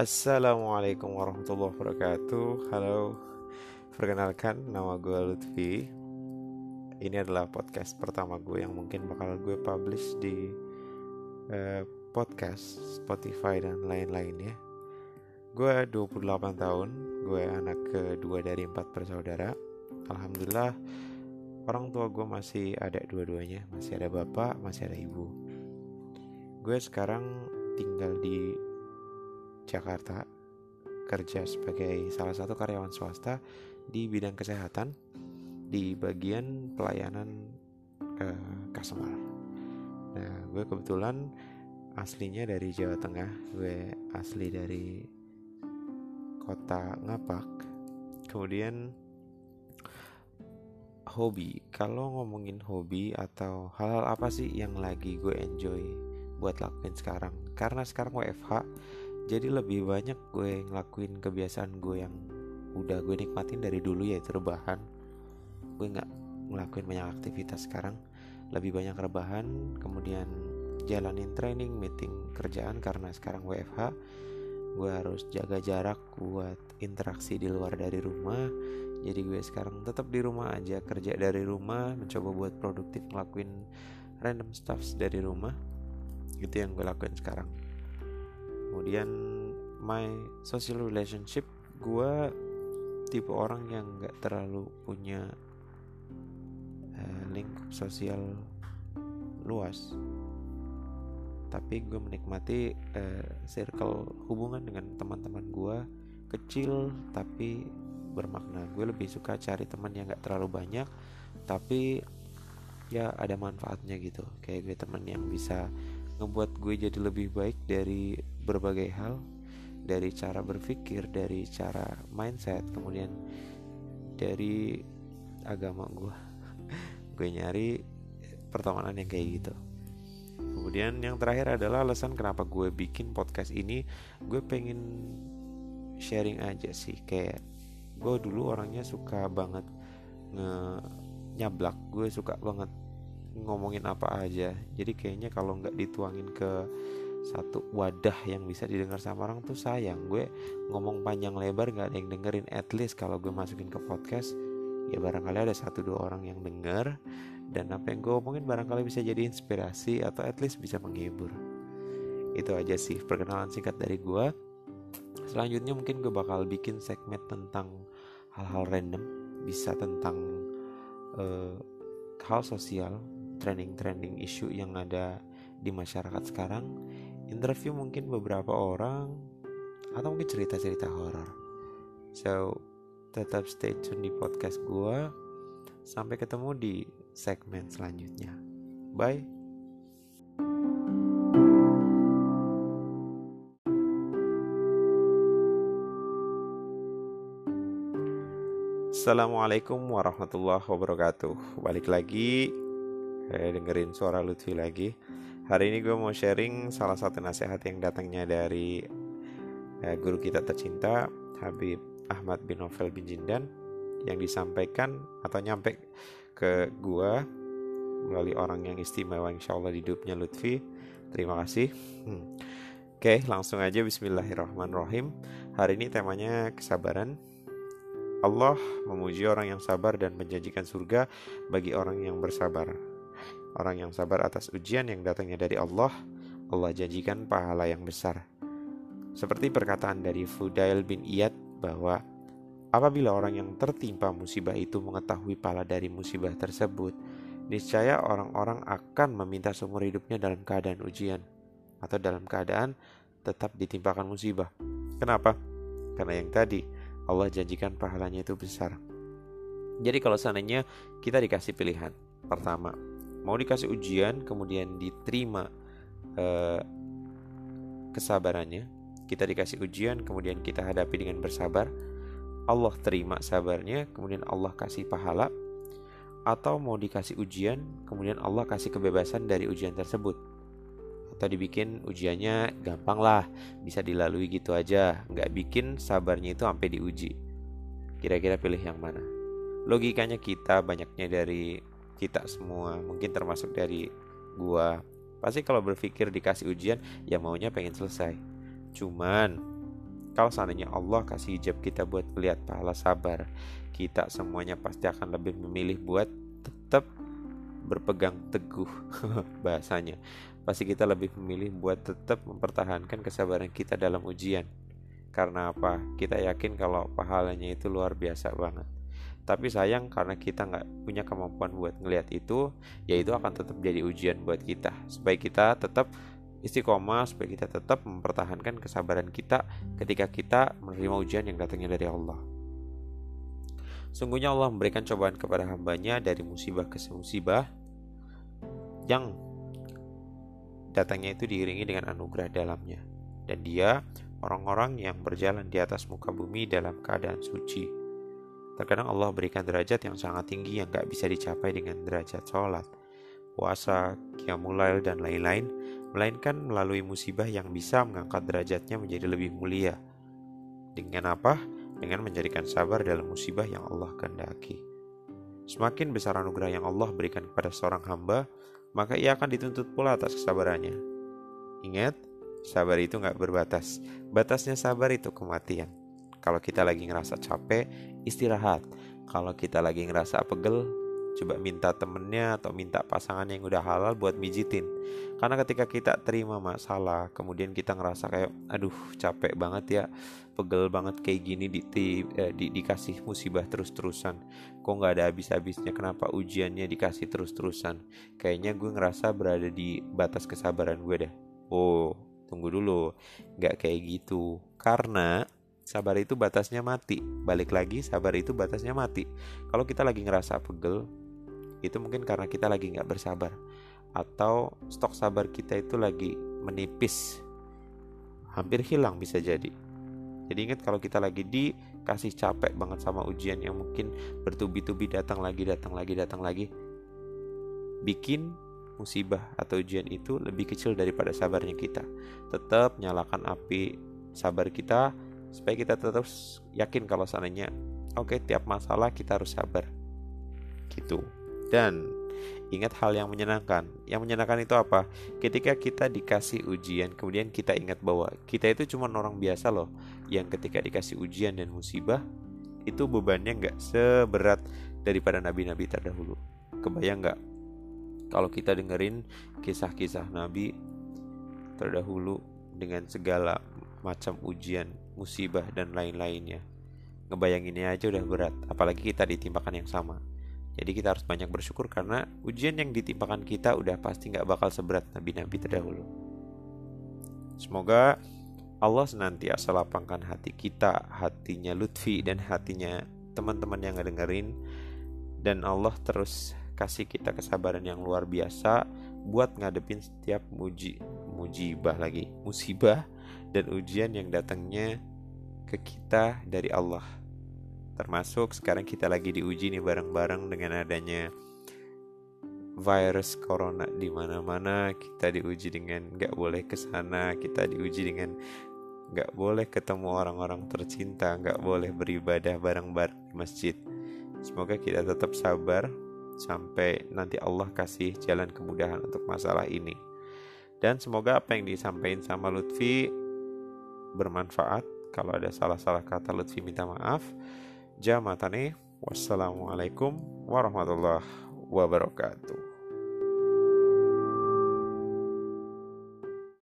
Assalamualaikum warahmatullahi wabarakatuh. Halo Perkenalkan nama gue Lutfi. Ini adalah podcast pertama gue yang mungkin bakal gue publish di uh, podcast Spotify dan lain-lainnya. Gue 28 tahun Gue anak kedua dari empat bersaudara. Alhamdulillah Orang tua gue masih ada dua-duanya. Masih ada bapak, masih ada ibu. Gue sekarang tinggal di Jakarta kerja sebagai salah satu karyawan swasta di bidang kesehatan di bagian pelayanan uh, customer. Nah, gue kebetulan aslinya dari Jawa Tengah, gue asli dari kota Ngapak. Kemudian hobi, kalau ngomongin hobi atau hal-hal apa sih yang lagi gue enjoy buat lakuin sekarang? Karena sekarang WFH, jadi lebih banyak gue ngelakuin kebiasaan gue yang udah gue nikmatin dari dulu yaitu rebahan. Gue nggak ngelakuin banyak aktivitas sekarang. Lebih banyak rebahan kemudian jalanin training meeting kerjaan karena sekarang WFH gue harus jaga jarak buat interaksi di luar dari rumah. Jadi gue sekarang tetap di rumah aja kerja dari rumah mencoba buat produktif ngelakuin random stuffs dari rumah. Itu yang gue lakuin sekarang kemudian my social relationship gue tipe orang yang nggak terlalu punya uh, lingkup sosial luas. Tapi gue menikmati uh, circle hubungan dengan teman-teman gue kecil tapi bermakna. Gue lebih suka cari teman yang gak terlalu banyak tapi ya ada manfaatnya gitu. Kayak gue teman yang bisa ngebuat gue jadi lebih baik dari berbagai hal dari cara berpikir dari cara mindset kemudian dari agama gue gue nyari pertemanan yang kayak gitu. Kemudian yang terakhir adalah alasan kenapa gue bikin podcast ini gue pengen sharing aja sih. Kayak gue dulu orangnya suka banget nge nyablak. Gue suka banget ngomongin apa aja. Jadi kayaknya kalau nggak dituangin ke satu wadah yang bisa didengar sama orang tuh sayang. Gue ngomong panjang lebar nggak ada yang dengerin. At least kalau gue masukin ke podcast ya barangkali ada satu dua orang yang denger. Dan apa yang gue omongin barangkali bisa jadi inspirasi atau at least bisa menghibur. Itu aja sih perkenalan singkat dari gue. Selanjutnya mungkin gue bakal bikin segmen tentang hal-hal random. Bisa tentang uh, hal sosial trending-trending isu yang ada di masyarakat sekarang interview mungkin beberapa orang atau mungkin cerita-cerita horor. So tetap stay tune di podcast gue sampai ketemu di segmen selanjutnya. Bye. Assalamualaikum warahmatullahi wabarakatuh. Balik lagi. Eh, dengerin suara Lutfi lagi. Hari ini gue mau sharing salah satu nasihat yang datangnya dari eh, guru kita tercinta Habib Ahmad bin Novel bin Jindan yang disampaikan atau nyampe ke gue melalui orang yang istimewa insya Allah di hidupnya Lutfi. Terima kasih. Hmm. Oke, langsung aja Bismillahirrahmanirrahim. Hari ini temanya kesabaran. Allah memuji orang yang sabar dan menjanjikan surga bagi orang yang bersabar. Orang yang sabar atas ujian yang datangnya dari Allah, Allah janjikan pahala yang besar. Seperti perkataan dari Fudail bin Iyad bahwa apabila orang yang tertimpa musibah itu mengetahui pahala dari musibah tersebut, niscaya orang-orang akan meminta seumur hidupnya dalam keadaan ujian atau dalam keadaan tetap ditimpakan musibah. Kenapa? Karena yang tadi Allah janjikan pahalanya itu besar. Jadi kalau seandainya kita dikasih pilihan, pertama mau dikasih ujian kemudian diterima eh, kesabarannya kita dikasih ujian kemudian kita hadapi dengan bersabar Allah terima sabarnya kemudian Allah kasih pahala atau mau dikasih ujian kemudian Allah kasih kebebasan dari ujian tersebut. Atau dibikin ujiannya gampang lah bisa dilalui gitu aja nggak bikin sabarnya itu sampai diuji. Kira-kira pilih yang mana? Logikanya kita banyaknya dari kita semua. Mungkin termasuk dari gua. Pasti kalau berpikir dikasih ujian ya maunya pengen selesai. Cuman kalau seandainya Allah kasih hijab kita buat melihat pahala sabar kita semuanya pasti akan lebih memilih buat tetap berpegang teguh bahasanya. Pasti kita lebih memilih buat tetap mempertahankan kesabaran kita dalam ujian. Karena apa? Kita yakin kalau pahalanya itu luar biasa banget tapi sayang karena kita nggak punya kemampuan buat ngelihat itu ya itu akan tetap jadi ujian buat kita. Supaya kita tetap istiqomah supaya kita tetap mempertahankan kesabaran kita ketika kita menerima ujian yang datangnya dari Allah. Sungguhnya Allah memberikan cobaan kepada hambanya dari musibah ke musibah yang datangnya itu diiringi dengan anugerah dalamnya. Dan dia orang-orang yang berjalan di atas muka bumi dalam keadaan suci Terkadang Allah berikan derajat yang sangat tinggi yang gak bisa dicapai dengan derajat sholat, puasa, qiyamulail, dan lain-lain, melainkan melalui musibah yang bisa mengangkat derajatnya menjadi lebih mulia. Dengan apa? Dengan menjadikan sabar dalam musibah yang Allah kehendaki. Semakin besar anugerah yang Allah berikan kepada seorang hamba, maka ia akan dituntut pula atas kesabarannya. Ingat, sabar itu gak berbatas. Batasnya sabar itu kematian. Kalau kita lagi ngerasa capek, istirahat. Kalau kita lagi ngerasa pegel, coba minta temennya atau minta pasangan yang udah halal buat mijitin. Karena ketika kita terima masalah, kemudian kita ngerasa kayak, aduh capek banget ya, pegel banget kayak gini di, di, eh, di dikasih musibah terus-terusan. Kok nggak ada habis-habisnya? Kenapa ujiannya dikasih terus-terusan? Kayaknya gue ngerasa berada di batas kesabaran gue deh. Oh, tunggu dulu, nggak kayak gitu. Karena sabar itu batasnya mati. Balik lagi, sabar itu batasnya mati. Kalau kita lagi ngerasa pegel, itu mungkin karena kita lagi nggak bersabar. Atau stok sabar kita itu lagi menipis. Hampir hilang bisa jadi. Jadi ingat kalau kita lagi dikasih capek banget sama ujian yang mungkin bertubi-tubi datang lagi, datang lagi, datang lagi. Bikin musibah atau ujian itu lebih kecil daripada sabarnya kita. Tetap nyalakan api sabar kita supaya kita tetap yakin kalau seandainya oke okay, tiap masalah kita harus sabar. Gitu. Dan ingat hal yang menyenangkan. Yang menyenangkan itu apa? Ketika kita dikasih ujian kemudian kita ingat bahwa kita itu cuma orang biasa loh yang ketika dikasih ujian dan musibah itu bebannya nggak seberat daripada nabi-nabi terdahulu. Kebayang nggak? Kalau kita dengerin kisah-kisah nabi terdahulu dengan segala macam ujian musibah, dan lain-lainnya. Ngebayanginnya aja udah berat, apalagi kita ditimpakan yang sama. Jadi kita harus banyak bersyukur karena ujian yang ditimpakan kita udah pasti nggak bakal seberat nabi-nabi terdahulu. Semoga Allah senantiasa lapangkan hati kita, hatinya Lutfi dan hatinya teman-teman yang ngedengerin dan Allah terus kasih kita kesabaran yang luar biasa buat ngadepin setiap muji mujibah lagi musibah dan ujian yang datangnya ke kita dari Allah. Termasuk sekarang kita lagi diuji nih bareng-bareng dengan adanya virus corona di mana-mana kita diuji dengan nggak boleh ke sana, kita diuji dengan nggak boleh ketemu orang-orang tercinta, nggak boleh beribadah bareng-bareng di masjid. Semoga kita tetap sabar sampai nanti Allah kasih jalan kemudahan untuk masalah ini. Dan semoga apa yang disampaikan sama Lutfi bermanfaat kalau ada salah-salah kata Lutfi minta maaf. Jamatane. Wassalamualaikum warahmatullahi wabarakatuh.